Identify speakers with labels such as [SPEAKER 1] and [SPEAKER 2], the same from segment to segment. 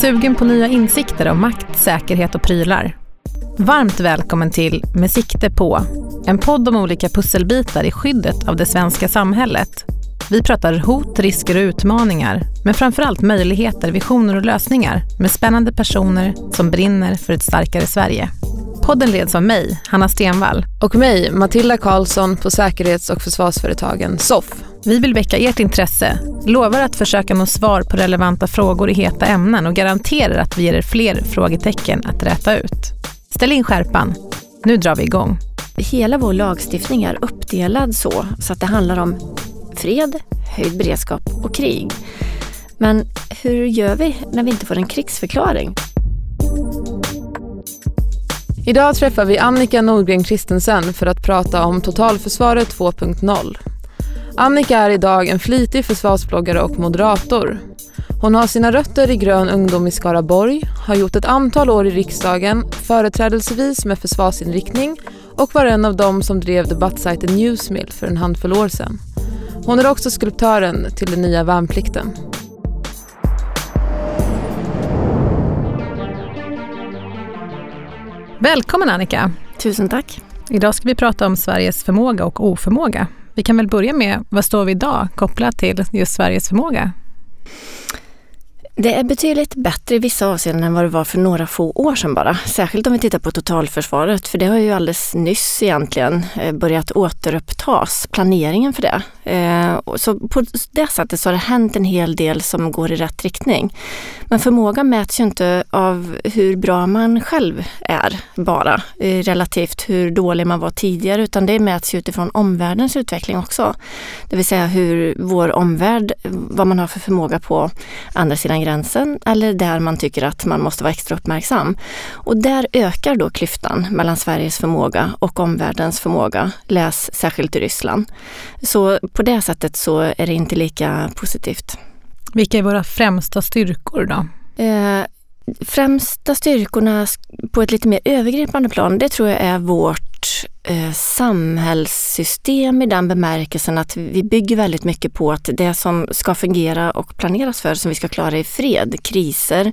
[SPEAKER 1] Sugen på nya insikter om makt, säkerhet och prylar? Varmt välkommen till Med sikte på, en podd om olika pusselbitar i skyddet av det svenska samhället. Vi pratar hot, risker och utmaningar, men framförallt möjligheter, visioner och lösningar med spännande personer som brinner för ett starkare Sverige. Podden leds av mig, Hanna Stenvall.
[SPEAKER 2] Och mig, Matilda Karlsson på säkerhets och försvarsföretagen SOFF.
[SPEAKER 1] Vi vill väcka ert intresse, lovar att försöka nå svar på relevanta frågor i heta ämnen och garanterar att vi ger er fler frågetecken att räta ut. Ställ in skärpan. Nu drar vi igång.
[SPEAKER 3] Hela vår lagstiftning är uppdelad så, så att det handlar om fred, höjd beredskap och krig. Men hur gör vi när vi inte får en krigsförklaring?
[SPEAKER 2] Idag träffar vi Annika Nordgren Christensen för att prata om Totalförsvaret 2.0. Annika är idag en flitig försvarsbloggare och moderator. Hon har sina rötter i Grön ungdom i Skaraborg, har gjort ett antal år i riksdagen, företrädelsevis med försvarsinriktning och var en av dem som drev debattsajten Newsmill för en handfull år sedan. Hon är också skulptören till den nya värnplikten.
[SPEAKER 1] Välkommen Annika!
[SPEAKER 3] Tusen tack!
[SPEAKER 1] Idag ska vi prata om Sveriges förmåga och oförmåga. Vi kan väl börja med, vad står vi idag kopplat till just Sveriges förmåga?
[SPEAKER 3] Det är betydligt bättre i vissa avseenden än vad det var för några få år sedan bara. Särskilt om vi tittar på totalförsvaret, för det har ju alldeles nyss egentligen eh, börjat återupptas, planeringen för det. Eh, så på det sättet så har det hänt en hel del som går i rätt riktning. Men förmågan mäts ju inte av hur bra man själv är bara, eh, relativt hur dålig man var tidigare, utan det mäts utifrån omvärldens utveckling också. Det vill säga hur vår omvärld, vad man har för förmåga på andra sidan gränsen eller där man tycker att man måste vara extra uppmärksam. Och där ökar då klyftan mellan Sveriges förmåga och omvärldens förmåga. Läs särskilt i Ryssland. Så på det sättet så är det inte lika positivt.
[SPEAKER 1] Vilka är våra främsta styrkor då?
[SPEAKER 3] Eh, främsta styrkorna på ett lite mer övergripande plan, det tror jag är vårt eh, samhällssystem i den bemärkelsen att vi bygger väldigt mycket på att det som ska fungera och planeras för, som vi ska klara i fred, kriser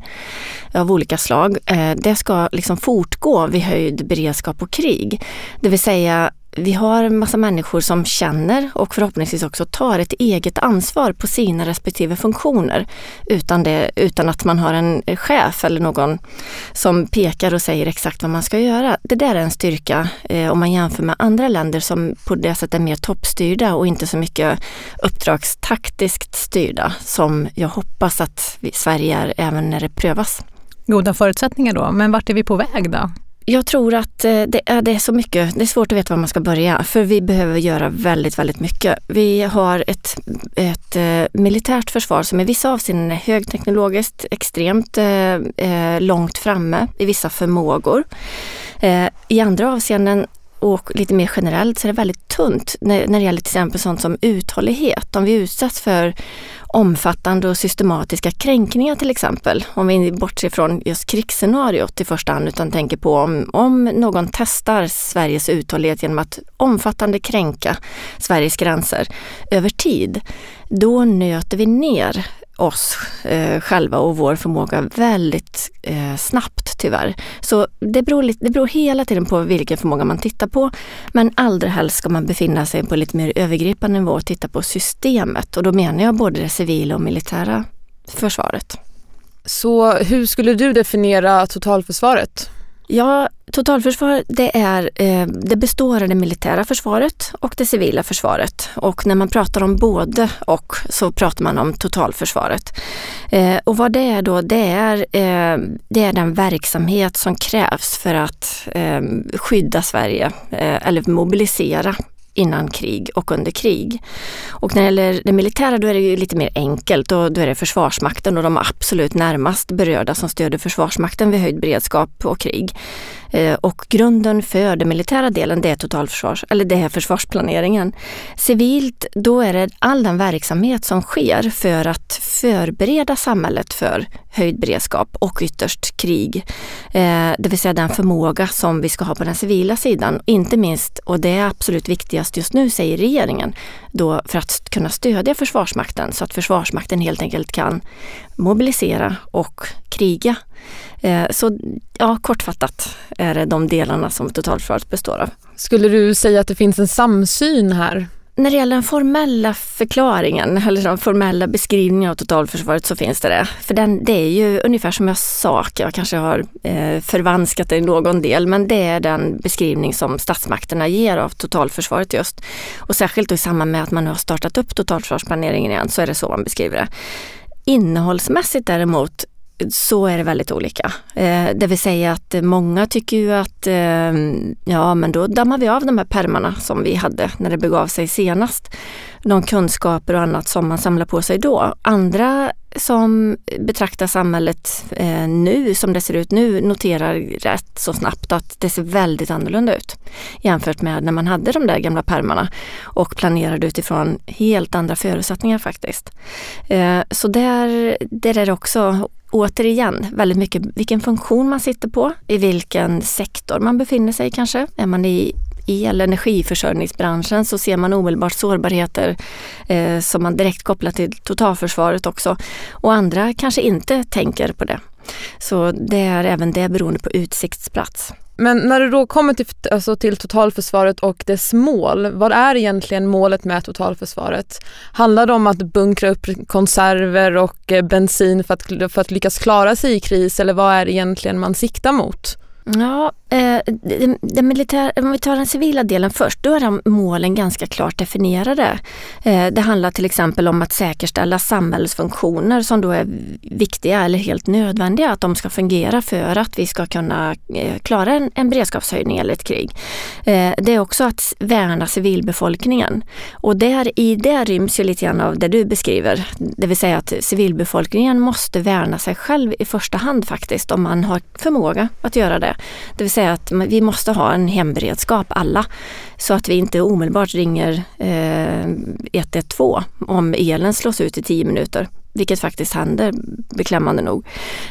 [SPEAKER 3] av olika slag, eh, det ska liksom fortgå vid höjd beredskap och krig. Det vill säga vi har en massa människor som känner och förhoppningsvis också tar ett eget ansvar på sina respektive funktioner utan, det, utan att man har en chef eller någon som pekar och säger exakt vad man ska göra. Det där är en styrka eh, om man jämför med andra länder som på det sättet är mer toppstyrda och inte så mycket uppdragstaktiskt styrda som jag hoppas att vi, Sverige är även när det prövas.
[SPEAKER 1] Goda förutsättningar då, men vart är vi på väg då?
[SPEAKER 3] Jag tror att eh, det är, det är så mycket, det är svårt att veta var man ska börja, för vi behöver göra väldigt, väldigt mycket. Vi har ett, ett eh, militärt försvar som i vissa avseenden är högteknologiskt, extremt eh, eh långt framme i vissa förmågor. Eh, I andra avseenden och lite mer generellt så är det väldigt tunt när, när det gäller till exempel sånt som uthållighet. Om vi utsätts för omfattande och systematiska kränkningar till exempel. Om vi bortser från just krigsscenariot i första hand utan tänker på om, om någon testar Sveriges uthållighet genom att omfattande kränka Sveriges gränser över tid. Då nöter vi ner oss eh, själva och vår förmåga väldigt eh, snabbt tyvärr. Så det beror, det beror hela tiden på vilken förmåga man tittar på. Men allra helst ska man befinna sig på lite mer övergripande nivå och titta på systemet. Och då menar jag både det civila och militära försvaret.
[SPEAKER 2] Så hur skulle du definiera totalförsvaret?
[SPEAKER 3] Ja, totalförsvar det, är, eh, det består av det militära försvaret och det civila försvaret. Och när man pratar om både och så pratar man om totalförsvaret. Eh, och vad det är då, det är, eh, det är den verksamhet som krävs för att skydda Sverige eller mobilisera innan krig och under krig. Och när det gäller det militära då är det ju lite mer enkelt. och då är det Försvarsmakten och de absolut närmast berörda som stöder Försvarsmakten vid höjd beredskap och krig. Eh, och grunden för den militära delen det är totalförsvars, eller det är försvarsplaneringen. Civilt, då är det all den verksamhet som sker för att förbereda samhället för höjd beredskap och ytterst krig. Eh, det vill säga den förmåga som vi ska ha på den civila sidan. Inte minst, och det är absolut viktigast just nu, säger regeringen, då för att kunna stödja Försvarsmakten så att Försvarsmakten helt enkelt kan mobilisera och kriga. Eh, så ja, kortfattat är det de delarna som totalförsvaret består av.
[SPEAKER 2] Skulle du säga att det finns en samsyn här?
[SPEAKER 3] När det gäller den formella förklaringen eller den formella beskrivningen av totalförsvaret så finns det det. För den, det är ju ungefär som jag sa, jag kanske har eh, förvanskat det i någon del, men det är den beskrivning som statsmakterna ger av totalförsvaret just. Och särskilt i samband med att man har startat upp totalförsvarsplaneringen igen så är det så man beskriver det. Innehållsmässigt däremot så är det väldigt olika. Eh, det vill säga att många tycker ju att eh, ja men då dammar vi av de här permarna som vi hade när det begav sig senast. De kunskaper och annat som man samlar på sig då. Andra som betraktar samhället eh, nu som det ser ut nu noterar rätt så snabbt att det ser väldigt annorlunda ut jämfört med när man hade de där gamla permarna och planerade utifrån helt andra förutsättningar faktiskt. Eh, så där, där är det också återigen väldigt mycket vilken funktion man sitter på, i vilken sektor man befinner sig kanske. Är man i el och energiförsörjningsbranschen så ser man omedelbart sårbarheter eh, som man direkt kopplar till totalförsvaret också. Och andra kanske inte tänker på det. Så det är även det beroende på utsiktsplats.
[SPEAKER 2] Men när det då kommer till, alltså till totalförsvaret och dess mål, vad är egentligen målet med totalförsvaret? Handlar det om att bunkra upp konserver och eh, bensin för att, för att lyckas klara sig i kris eller vad är det egentligen man siktar mot?
[SPEAKER 3] Ja, eh, den, den militär, om vi tar den civila delen först, då är de målen ganska klart definierade. Eh, det handlar till exempel om att säkerställa samhällsfunktioner som då är viktiga eller helt nödvändiga, att de ska fungera för att vi ska kunna eh, klara en, en beredskapshöjning eller ett krig. Eh, det är också att värna civilbefolkningen och där, i det ryms ju lite grann av det du beskriver, det vill säga att civilbefolkningen måste värna sig själv i första hand faktiskt om man har förmåga att göra det. Det vill säga att vi måste ha en hemberedskap alla. Så att vi inte omedelbart ringer eh, 112 om elen slås ut i 10 minuter vilket faktiskt händer beklämmande nog.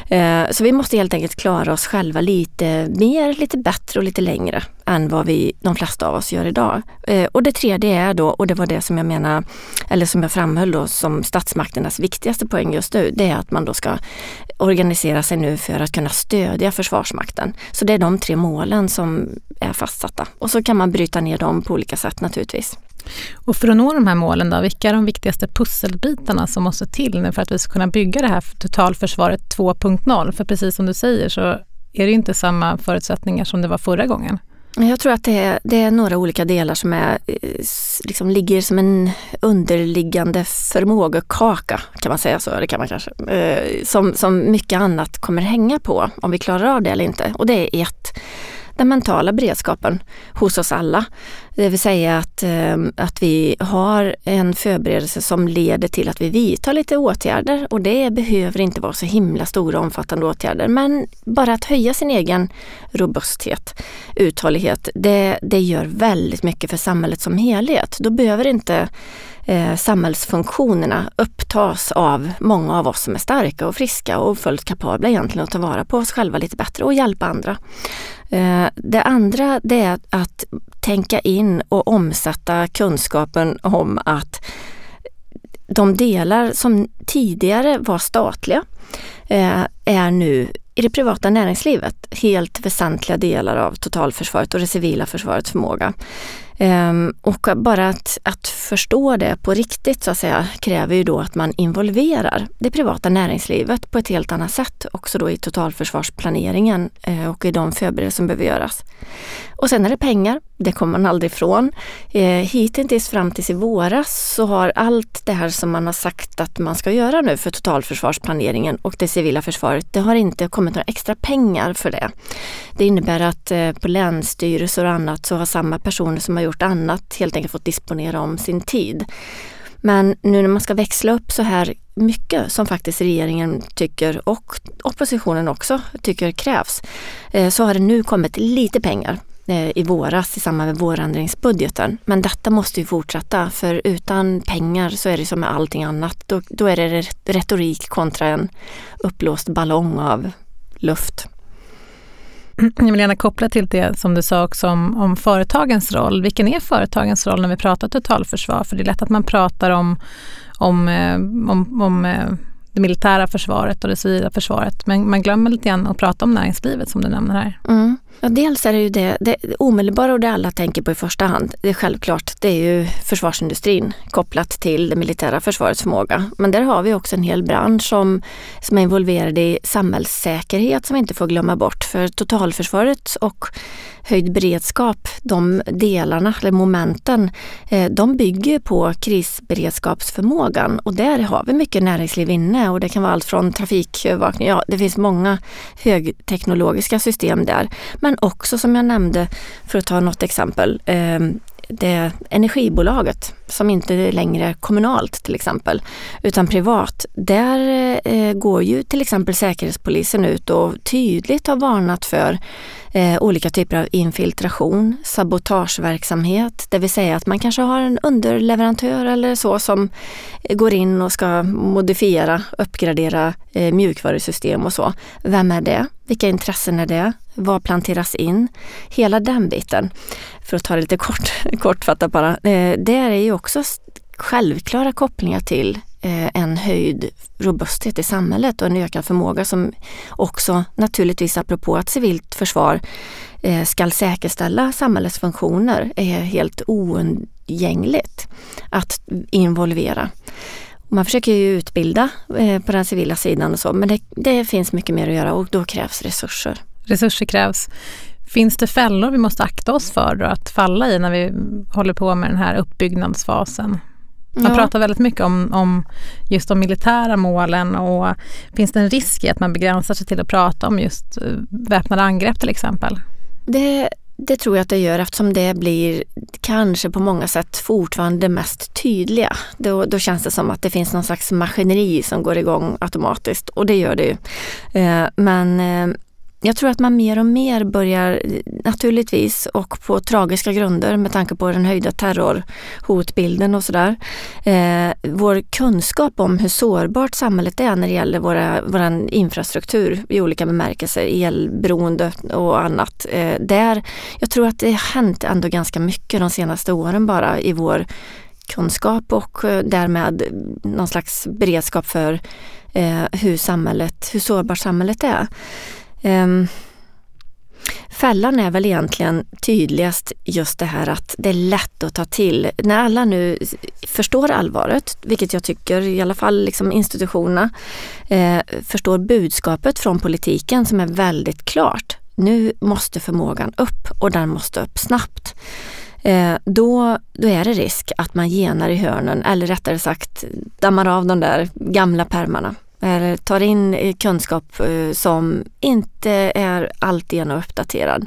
[SPEAKER 3] Eh, så vi måste helt enkelt klara oss själva lite mer, lite bättre och lite längre än vad vi, de flesta av oss gör idag. Eh, och det tredje är då, och det var det som jag menar, eller som jag framhöll då som statsmakternas viktigaste poäng just nu, det är att man då ska organisera sig nu för att kunna stödja Försvarsmakten. Så det är de tre målen som är fastsatta. Och så kan man bryta ner dem på olika sätt naturligtvis.
[SPEAKER 1] Och för att nå de här målen, då, vilka är de viktigaste pusselbitarna som måste till nu för att vi ska kunna bygga det här totalförsvaret 2.0? För precis som du säger så är det inte samma förutsättningar som det var förra gången.
[SPEAKER 3] Jag tror att det är, det är några olika delar som är, liksom ligger som en underliggande förmågekaka, kan man säga så? Det kan man kanske. Eh, som, som mycket annat kommer hänga på, om vi klarar av det eller inte. Och det är ett, den mentala beredskapen hos oss alla. Det vill säga att, ehm, att vi har en förberedelse som leder till att vi vidtar lite åtgärder och det behöver inte vara så himla stora omfattande åtgärder men bara att höja sin egen robusthet, uthållighet, det, det gör väldigt mycket för samhället som helhet. Då behöver inte eh, samhällsfunktionerna upptas av många av oss som är starka och friska och fullt kapabla egentligen att ta vara på oss själva lite bättre och hjälpa andra. Eh, det andra det är att tänka in och omsätta kunskapen om att de delar som tidigare var statliga eh, är nu i det privata näringslivet helt väsentliga delar av totalförsvaret och det civila försvarets förmåga. Ehm, och bara att, att förstå det på riktigt så att säga kräver ju då att man involverar det privata näringslivet på ett helt annat sätt också då i totalförsvarsplaneringen eh, och i de förberedelser som behöver göras. Och sen är det pengar, det kommer man aldrig ifrån. Eh, hittills fram tills i våras så har allt det här som man har sagt att man ska göra nu för totalförsvarsplaneringen och det civila försvaret, det har inte kommit några extra pengar för det. Det innebär att eh, på länsstyrelser och annat så har samma personer som har gjort annat helt enkelt fått disponera om sin tid. Men nu när man ska växla upp så här mycket som faktiskt regeringen tycker och oppositionen också tycker krävs eh, så har det nu kommit lite pengar eh, i våras i samband med vårändringsbudgeten. Men detta måste ju fortsätta för utan pengar så är det som med allting annat. Då, då är det retorik kontra en uppblåst ballong av luft.
[SPEAKER 1] Jag vill gärna koppla till det som du sa också om, om företagens roll. Vilken är företagens roll när vi pratar totalförsvar? För det är lätt att man pratar om, om, eh, om, om eh, det militära försvaret och det civila försvaret. Men man glömmer lite grann att prata om näringslivet som du nämner här.
[SPEAKER 3] Mm. Ja, dels är det ju det, det omedelbara och det alla tänker på i första hand. Det är självklart, det är ju försvarsindustrin kopplat till det militära försvarets förmåga. Men där har vi också en hel bransch som, som är involverad i samhällssäkerhet som vi inte får glömma bort. För totalförsvaret och höjd beredskap, de delarna, eller momenten, eh, de bygger på krisberedskapsförmågan och där har vi mycket näringsliv inne och det kan vara allt från trafikövervakning, ja det finns många högteknologiska system där. Men men också som jag nämnde, för att ta något exempel, ehm, det energibolaget som inte längre är kommunalt till exempel, utan privat. Där eh, går ju till exempel Säkerhetspolisen ut och tydligt har varnat för eh, olika typer av infiltration, sabotageverksamhet, det vill säga att man kanske har en underleverantör eller så som går in och ska modifiera, uppgradera eh, mjukvarusystem och så. Vem är det? Vilka intressen är det? Vad planteras in? Hela den biten, för att ta det lite kort, kortfattat bara, eh, det är ju också självklara kopplingar till Eh, en höjd robusthet i samhället och en ökad förmåga som också naturligtvis apropå att civilt försvar eh, skall ska säkerställa samhällets funktioner är helt oundgängligt att involvera. Man försöker ju utbilda eh, på den civila sidan och så men det, det finns mycket mer att göra och då krävs resurser.
[SPEAKER 1] Resurser krävs. Finns det fällor vi måste akta oss för att falla i när vi håller på med den här uppbyggnadsfasen? Man ja. pratar väldigt mycket om, om just de militära målen och finns det en risk i att man begränsar sig till att prata om just eh, väpnade angrepp till exempel?
[SPEAKER 3] Det, det tror jag att det gör eftersom det blir kanske på många sätt fortfarande det mest tydliga. Då, då känns det som att det finns någon slags maskineri som går igång automatiskt och det gör det ju. Eh, men eh, jag tror att man mer och mer börjar, naturligtvis och på tragiska grunder med tanke på den höjda terrorhotbilden och sådär. Eh, vår kunskap om hur sårbart samhället är när det gäller våra, vår infrastruktur i olika bemärkelser, elberoende och annat. Eh, där, jag tror att det har hänt ändå ganska mycket de senaste åren bara i vår kunskap och eh, därmed någon slags beredskap för eh, hur samhället, hur sårbart samhället är. Um, Fällan är väl egentligen tydligast just det här att det är lätt att ta till. När alla nu förstår allvaret, vilket jag tycker, i alla fall liksom institutionerna, eh, förstår budskapet från politiken som är väldigt klart. Nu måste förmågan upp och den måste upp snabbt. Eh, då, då är det risk att man genar i hörnen eller rättare sagt dammar av de där gamla permarna eller tar in eh, kunskap eh, som inte är alltigenom uppdaterad.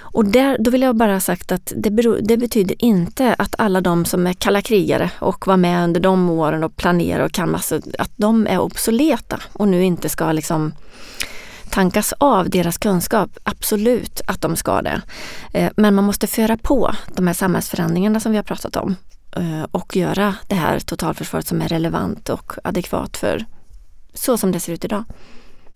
[SPEAKER 3] Och där, då vill jag bara ha sagt att det, beror, det, betyder inte att alla de som är kalla krigare och var med under de åren och planerade och kan massor, att de är obsoleta och nu inte ska liksom tankas av deras kunskap. Absolut att de ska det. Eh, men man måste föra på de här samhällsförändringarna som vi har pratat om och göra det här totalförsvaret som är relevant och adekvat för så som det ser ut idag.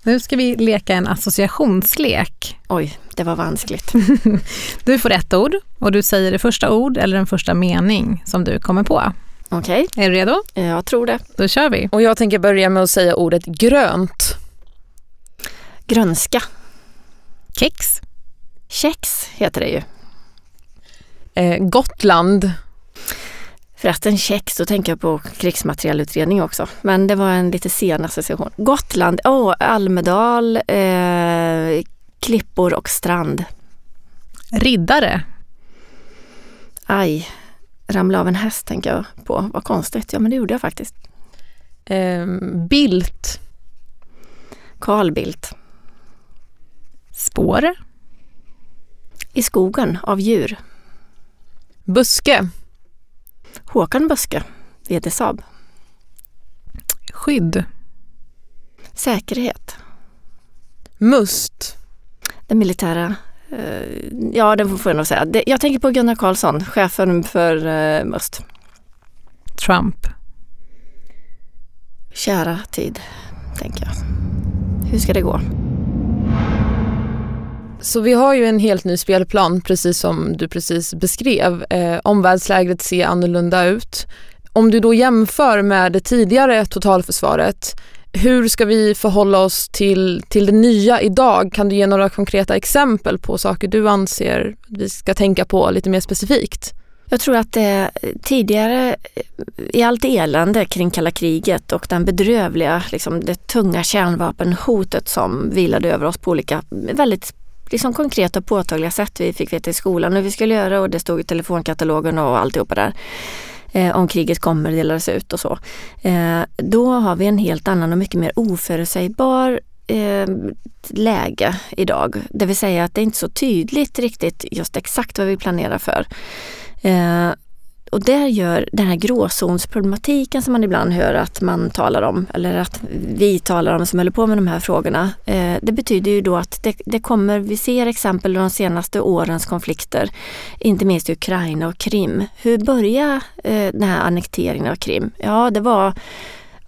[SPEAKER 1] Nu ska vi leka en associationslek.
[SPEAKER 3] Oj, det var vanskligt.
[SPEAKER 1] du får ett ord och du säger det första ord eller den första mening som du kommer på.
[SPEAKER 3] Okej.
[SPEAKER 1] Okay. Är du redo?
[SPEAKER 3] Jag tror det.
[SPEAKER 1] Då kör vi.
[SPEAKER 2] Och jag tänker börja med att säga ordet grönt.
[SPEAKER 3] Grönska.
[SPEAKER 1] Kex.
[SPEAKER 3] Kex heter det ju.
[SPEAKER 2] Eh, Gotland.
[SPEAKER 3] Förresten kex, då tänker jag på krigsmaterielutredning också. Men det var en lite sen association. Gotland, oh, Almedal, eh, klippor och strand.
[SPEAKER 1] Riddare.
[SPEAKER 3] Aj, ramla av en häst tänker jag på. Vad konstigt. Ja men det gjorde jag faktiskt.
[SPEAKER 1] Eh, Bilt.
[SPEAKER 3] Carl Bildt.
[SPEAKER 1] Spår.
[SPEAKER 3] I skogen av djur.
[SPEAKER 2] Buske.
[SPEAKER 3] Håkan Böske, VD Saab.
[SPEAKER 1] Skydd.
[SPEAKER 3] Säkerhet.
[SPEAKER 2] Must.
[SPEAKER 3] Den militära eh, Ja, det får jag nog säga. Jag tänker på Gunnar Karlsson, chefen för eh, Must.
[SPEAKER 1] Trump.
[SPEAKER 3] Kära tid, tänker jag. Hur ska det gå?
[SPEAKER 2] Så vi har ju en helt ny spelplan, precis som du precis beskrev. Eh, omvärldsläget ser annorlunda ut. Om du då jämför med det tidigare totalförsvaret, hur ska vi förhålla oss till, till det nya idag? Kan du ge några konkreta exempel på saker du anser vi ska tänka på lite mer specifikt?
[SPEAKER 3] Jag tror att det tidigare, eh, i allt elände kring kalla kriget och den bedrövliga, liksom det tunga kärnvapenhotet som vilade över oss på olika väldigt liksom konkreta och påtagliga sätt. Vi fick veta i skolan hur vi skulle göra och det stod i telefonkatalogen och alltihopa där. Eh, om kriget kommer delades ut och så. Eh, då har vi en helt annan och mycket mer oförutsägbar eh, läge idag. Det vill säga att det är inte så tydligt riktigt just exakt vad vi planerar för. Eh, och där gör den här gråzonsproblematiken som man ibland hör att man talar om, eller att vi talar om som håller på med de här frågorna. Eh, det betyder ju då att det, det kommer, vi ser exempel de senaste årens konflikter, inte minst i Ukraina och Krim. Hur började eh, den här annekteringen av Krim? Ja, det var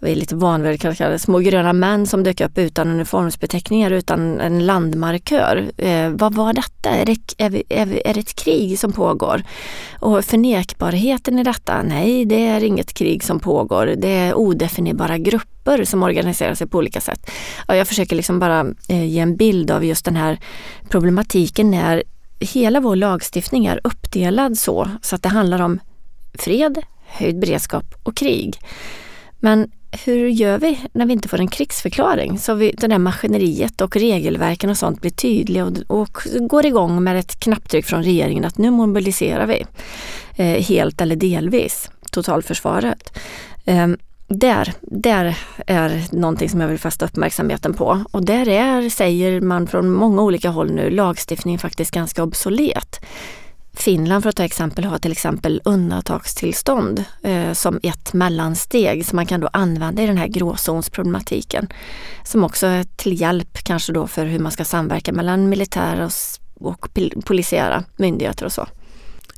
[SPEAKER 3] vi är lite van vid att kalla det små gröna män som dök upp utan uniformsbeteckningar, utan en landmarkör. Eh, vad var detta? Är det, är, vi, är, vi, är det ett krig som pågår? Och förnekbarheten i detta? Nej, det är inget krig som pågår. Det är odefinierbara grupper som organiserar sig på olika sätt. Och jag försöker liksom bara eh, ge en bild av just den här problematiken när hela vår lagstiftning är uppdelad så, så att det handlar om fred, höjd beredskap och krig. Men hur gör vi när vi inte får en krigsförklaring? Så vi, det där maskineriet och regelverken och sånt blir tydliga och, och går igång med ett knapptryck från regeringen att nu mobiliserar vi eh, helt eller delvis totalförsvaret. Eh, där, där är någonting som jag vill fästa uppmärksamheten på. Och där är, säger man från många olika håll nu, lagstiftningen faktiskt ganska obsolet. Finland för att ta exempel har till exempel undantagstillstånd eh, som ett mellansteg som man kan då använda i den här gråzonsproblematiken. Som också är till hjälp kanske då för hur man ska samverka mellan militära och, och polisiära myndigheter och så.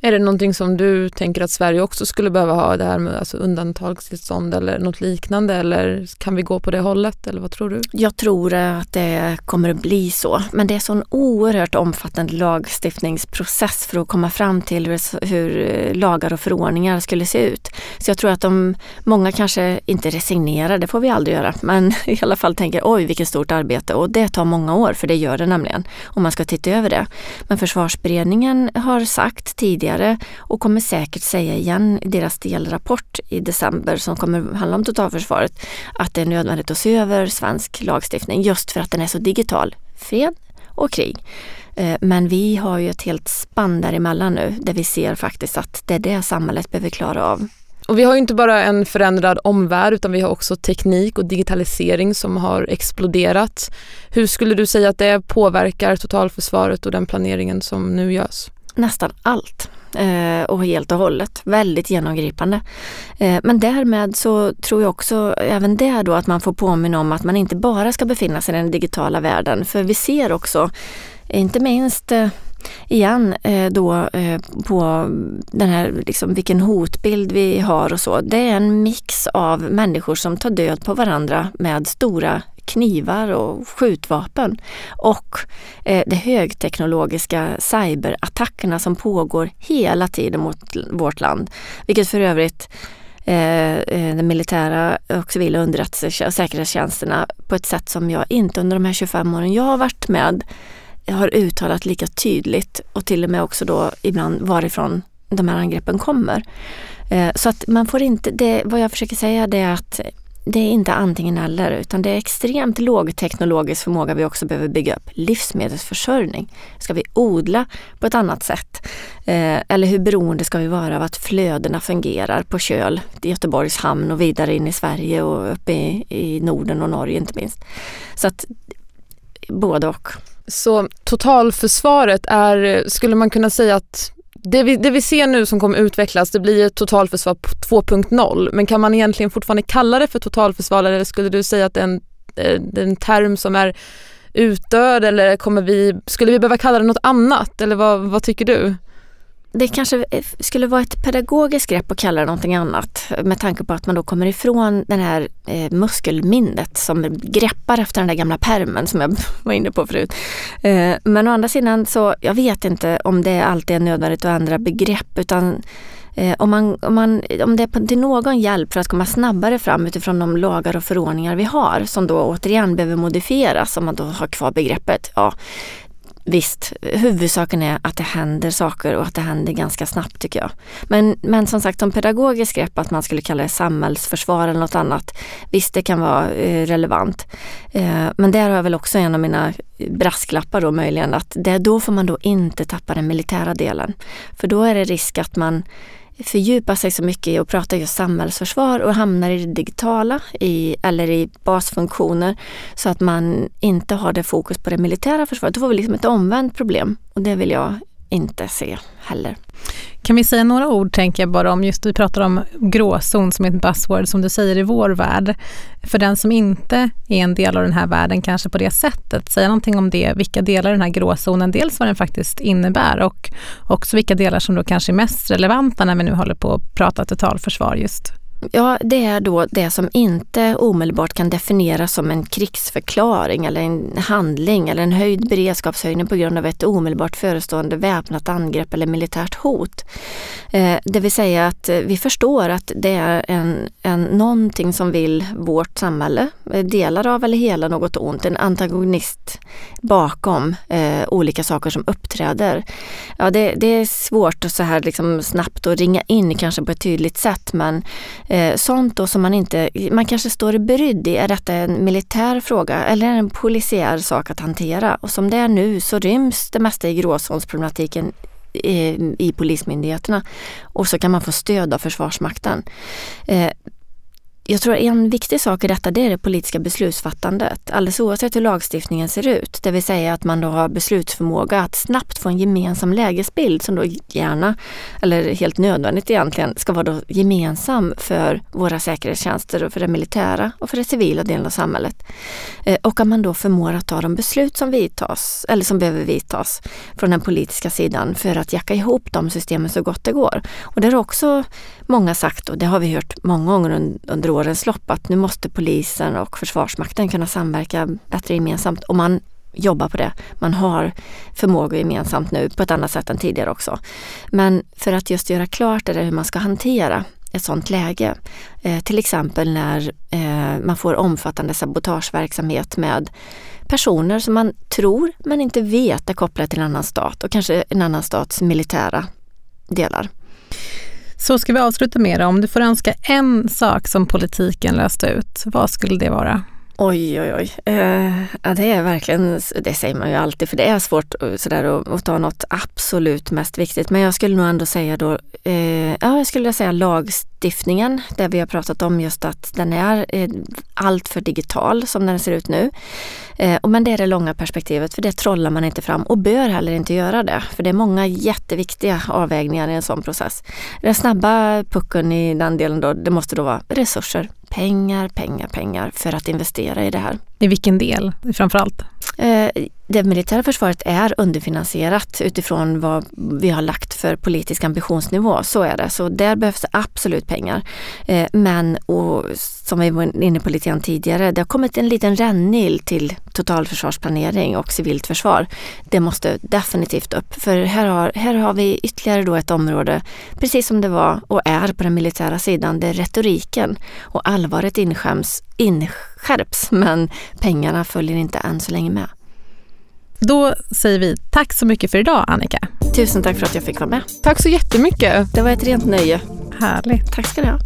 [SPEAKER 2] Är det någonting som du tänker att Sverige också skulle behöva ha, det här med alltså undantagstillstånd eller något liknande eller kan vi gå på det hållet eller vad tror du?
[SPEAKER 3] Jag tror att det kommer att bli så, men det är en sån oerhört omfattande lagstiftningsprocess för att komma fram till hur, hur eh, lagar och förordningar skulle se ut. Så jag tror att de, många kanske inte resignerar, det får vi aldrig göra, men i alla fall tänker oj vilket stort arbete och det tar många år, för det gör det nämligen, om man ska titta över det. Men försvarsberedningen har sagt tidigare tidigare och kommer säkert säga igen i deras delrapport i december som kommer handla om totalförsvaret att det är nödvändigt att se över svensk lagstiftning just för att den är så digital. Fred och krig. Eh, men vi har ju ett helt spann däremellan nu där vi ser faktiskt att det är det samhället behöver klara av.
[SPEAKER 2] Och vi har inte bara en förändrad omvärld utan vi har också teknik och digitalisering som har exploderat. Hur skulle du säga att det påverkar totalförsvaret och den planeringen som nu görs?
[SPEAKER 3] Nästan allt Eh, och helt och hållet. Väldigt genomgripande. Eh, men därmed så tror jag också även där då att man får påminna om att man inte bara ska befinna sig i den digitala världen. För vi ser också, inte minst eh, igen eh, då eh, på den här, liksom, vilken hotbild vi har och så. Det är en mix av människor som tar död på varandra med stora knivar och skjutvapen och eh, de högteknologiska cyberattackerna som pågår hela tiden mot vårt land. Vilket för övrigt eh, eh den militära och civila underrättelse och säkerhetstjänsterna på ett sätt som jag inte under de här 25 åren jag har varit med har uttalat lika tydligt och till och med också då ibland varifrån de här angreppen kommer. Eh, så att man får inte, det, vad jag försöker säga det är att det är inte antingen eller utan det är extremt lågteknologisk förmåga vi också behöver bygga upp. Livsmedelsförsörjning. Ska vi odla på ett annat sätt? Eh, eller hur beroende ska vi vara av att flödena fungerar på köl i Göteborgs hamn och vidare in i Sverige och uppe i, i Norden och Norge inte minst. Så att både och.
[SPEAKER 2] Så totalförsvaret är, skulle man kunna säga att det vi, det vi ser nu som kommer utvecklas, det blir ett totalförsvar 2.0. Men kan man egentligen fortfarande kalla det för totalförsvar eller skulle du säga att det är en, eh, det är en term som är utdöd eller kommer vi, skulle vi behöva kalla det något annat eller vad, vad tycker du?
[SPEAKER 3] Det kanske eh, skulle vara ett pedagogiskt grepp att kalla det någonting annat med tanke på att man då kommer ifrån det här eh, muskelminnet som greppar efter den där gamla permen som jag var inne på förut. Eh, men å andra sidan så, jag vet inte om det alltid är nödvändigt att ändra begrepp utan Eh, om, man, om, man, om det är till någon hjälp för att komma snabbare fram utifrån de lagar och förordningar vi har som då återigen behöver modifieras om man då har kvar begreppet. Ja, Visst, huvudsaken är att det händer saker och att det händer ganska snabbt tycker jag. Men, men som sagt, som pedagogiskt grepp att man skulle kalla det samhällsförsvar eller något annat. Visst, det kan vara eh, relevant. Eh, men där har jag väl också en av mina brasklappar då möjligen att det, då får man då inte tappa den militära delen. För då är det risk att man fördjupar sig så mycket i att prata just samhällsförsvar och hamnar i det digitala i, eller i basfunktioner så att man inte har det fokus på det militära försvaret. Då får vi liksom ett omvänt problem och det vill jag inte se heller.
[SPEAKER 1] Kan vi säga några ord, tänker jag bara om just, vi pratar om gråzon som är ett buzzword som du säger i vår värld. För den som inte är en del av den här världen kanske på det sättet, säga någonting om det, vilka delar i den här gråzonen, dels vad den faktiskt innebär och också vilka delar som då kanske är mest relevanta när vi nu håller på att prata totalförsvar just.
[SPEAKER 3] Ja, det är då det som inte omedelbart kan definieras som en krigsförklaring eller en handling eller en höjd beredskapshöjning på grund av ett omedelbart förestående väpnat angrepp eller militärt hot. Eh, det vill säga att eh, vi förstår att det är en, en, någonting som vill vårt samhälle, eh, delar av eller hela något ont, en antagonist bakom olika saker som uppträder. Ja, det, det är svårt att så här liksom snabbt att ringa in kanske på ett tydligt sätt men Eh, sånt då som man inte, man kanske står brydd i, är detta en militär fråga eller en polisiär sak att hantera? Och som det är nu så ryms det mesta i gråzonsproblematiken i, i polismyndigheterna och så kan man få stöd av Försvarsmakten. Eh, jag tror en viktig sak i detta det är det politiska beslutsfattandet. Alldeles oavsett hur lagstiftningen ser ut. Det vill säga att man då har beslutsförmåga att snabbt få en gemensam lägesbild som då gärna, eller helt nödvändigt egentligen, ska vara då gemensam för våra säkerhetstjänster och för det militära och för den civila delen av samhället. Eh, och att man då förmår att ta de beslut som vidtas, eller som behöver vidtas från den politiska sidan för att jacka ihop de systemen så gott det går. Och det har också många sagt, och det har vi hört många gånger under årens lopp, att nu måste polisen och Försvarsmakten kunna samverka bättre gemensamt. Och man jobbar på det. Man har förmågor gemensamt nu på ett annat sätt än tidigare också. Men för att just göra klart det där hur man ska hantera ett sådant läge. Eh, till exempel när eh, man får omfattande sabotageverksamhet med personer som man tror men inte vet är kopplade till en annan stat och kanske en annan stats militära delar.
[SPEAKER 1] Så ska vi avsluta med det. Om du får önska en sak som politiken löste ut, vad skulle det vara?
[SPEAKER 3] Oj, oj, oj. Eh, ja, det är verkligen, det säger man ju alltid, för det är svårt eh, sådär, att, att ta något absolut mest viktigt. Men jag skulle nog ändå säga då, eh, ja, jag skulle säga lagstiftningen, där vi har pratat om just att den är eh, uh, alltför digital som den ser ut nu. Eh, men det är det långa perspektivet, för det trollar man inte fram och bör heller inte göra det. För det är många jätteviktiga avvägningar i en sån process. Den snabba pucken i den delen då, det måste då vara resurser pengar, pengar, pengar för att investera i det här.
[SPEAKER 1] I vilken del framförallt?
[SPEAKER 3] Eh, det militära försvaret är underfinansierat utifrån vad vi har lagt för politisk ambitionsnivå. Så är det. Så där behövs det absolut pengar. Eh, men och, som vi var inne på lite grann tidigare, det har kommit en liten rännil till totalförsvarsplanering och civilt försvar. Det måste definitivt upp. För här har, här har vi ytterligare då ett område, precis som det var och är på den militära sidan, där retoriken och allvaret inskäms, inskärps men pengarna följer inte än så länge med.
[SPEAKER 1] Då säger vi tack så mycket för idag Annika.
[SPEAKER 3] Tusen tack för att jag fick vara med.
[SPEAKER 2] Tack så jättemycket.
[SPEAKER 3] Det var ett rent nöje.
[SPEAKER 1] Härligt.
[SPEAKER 3] Tack ska ni ha.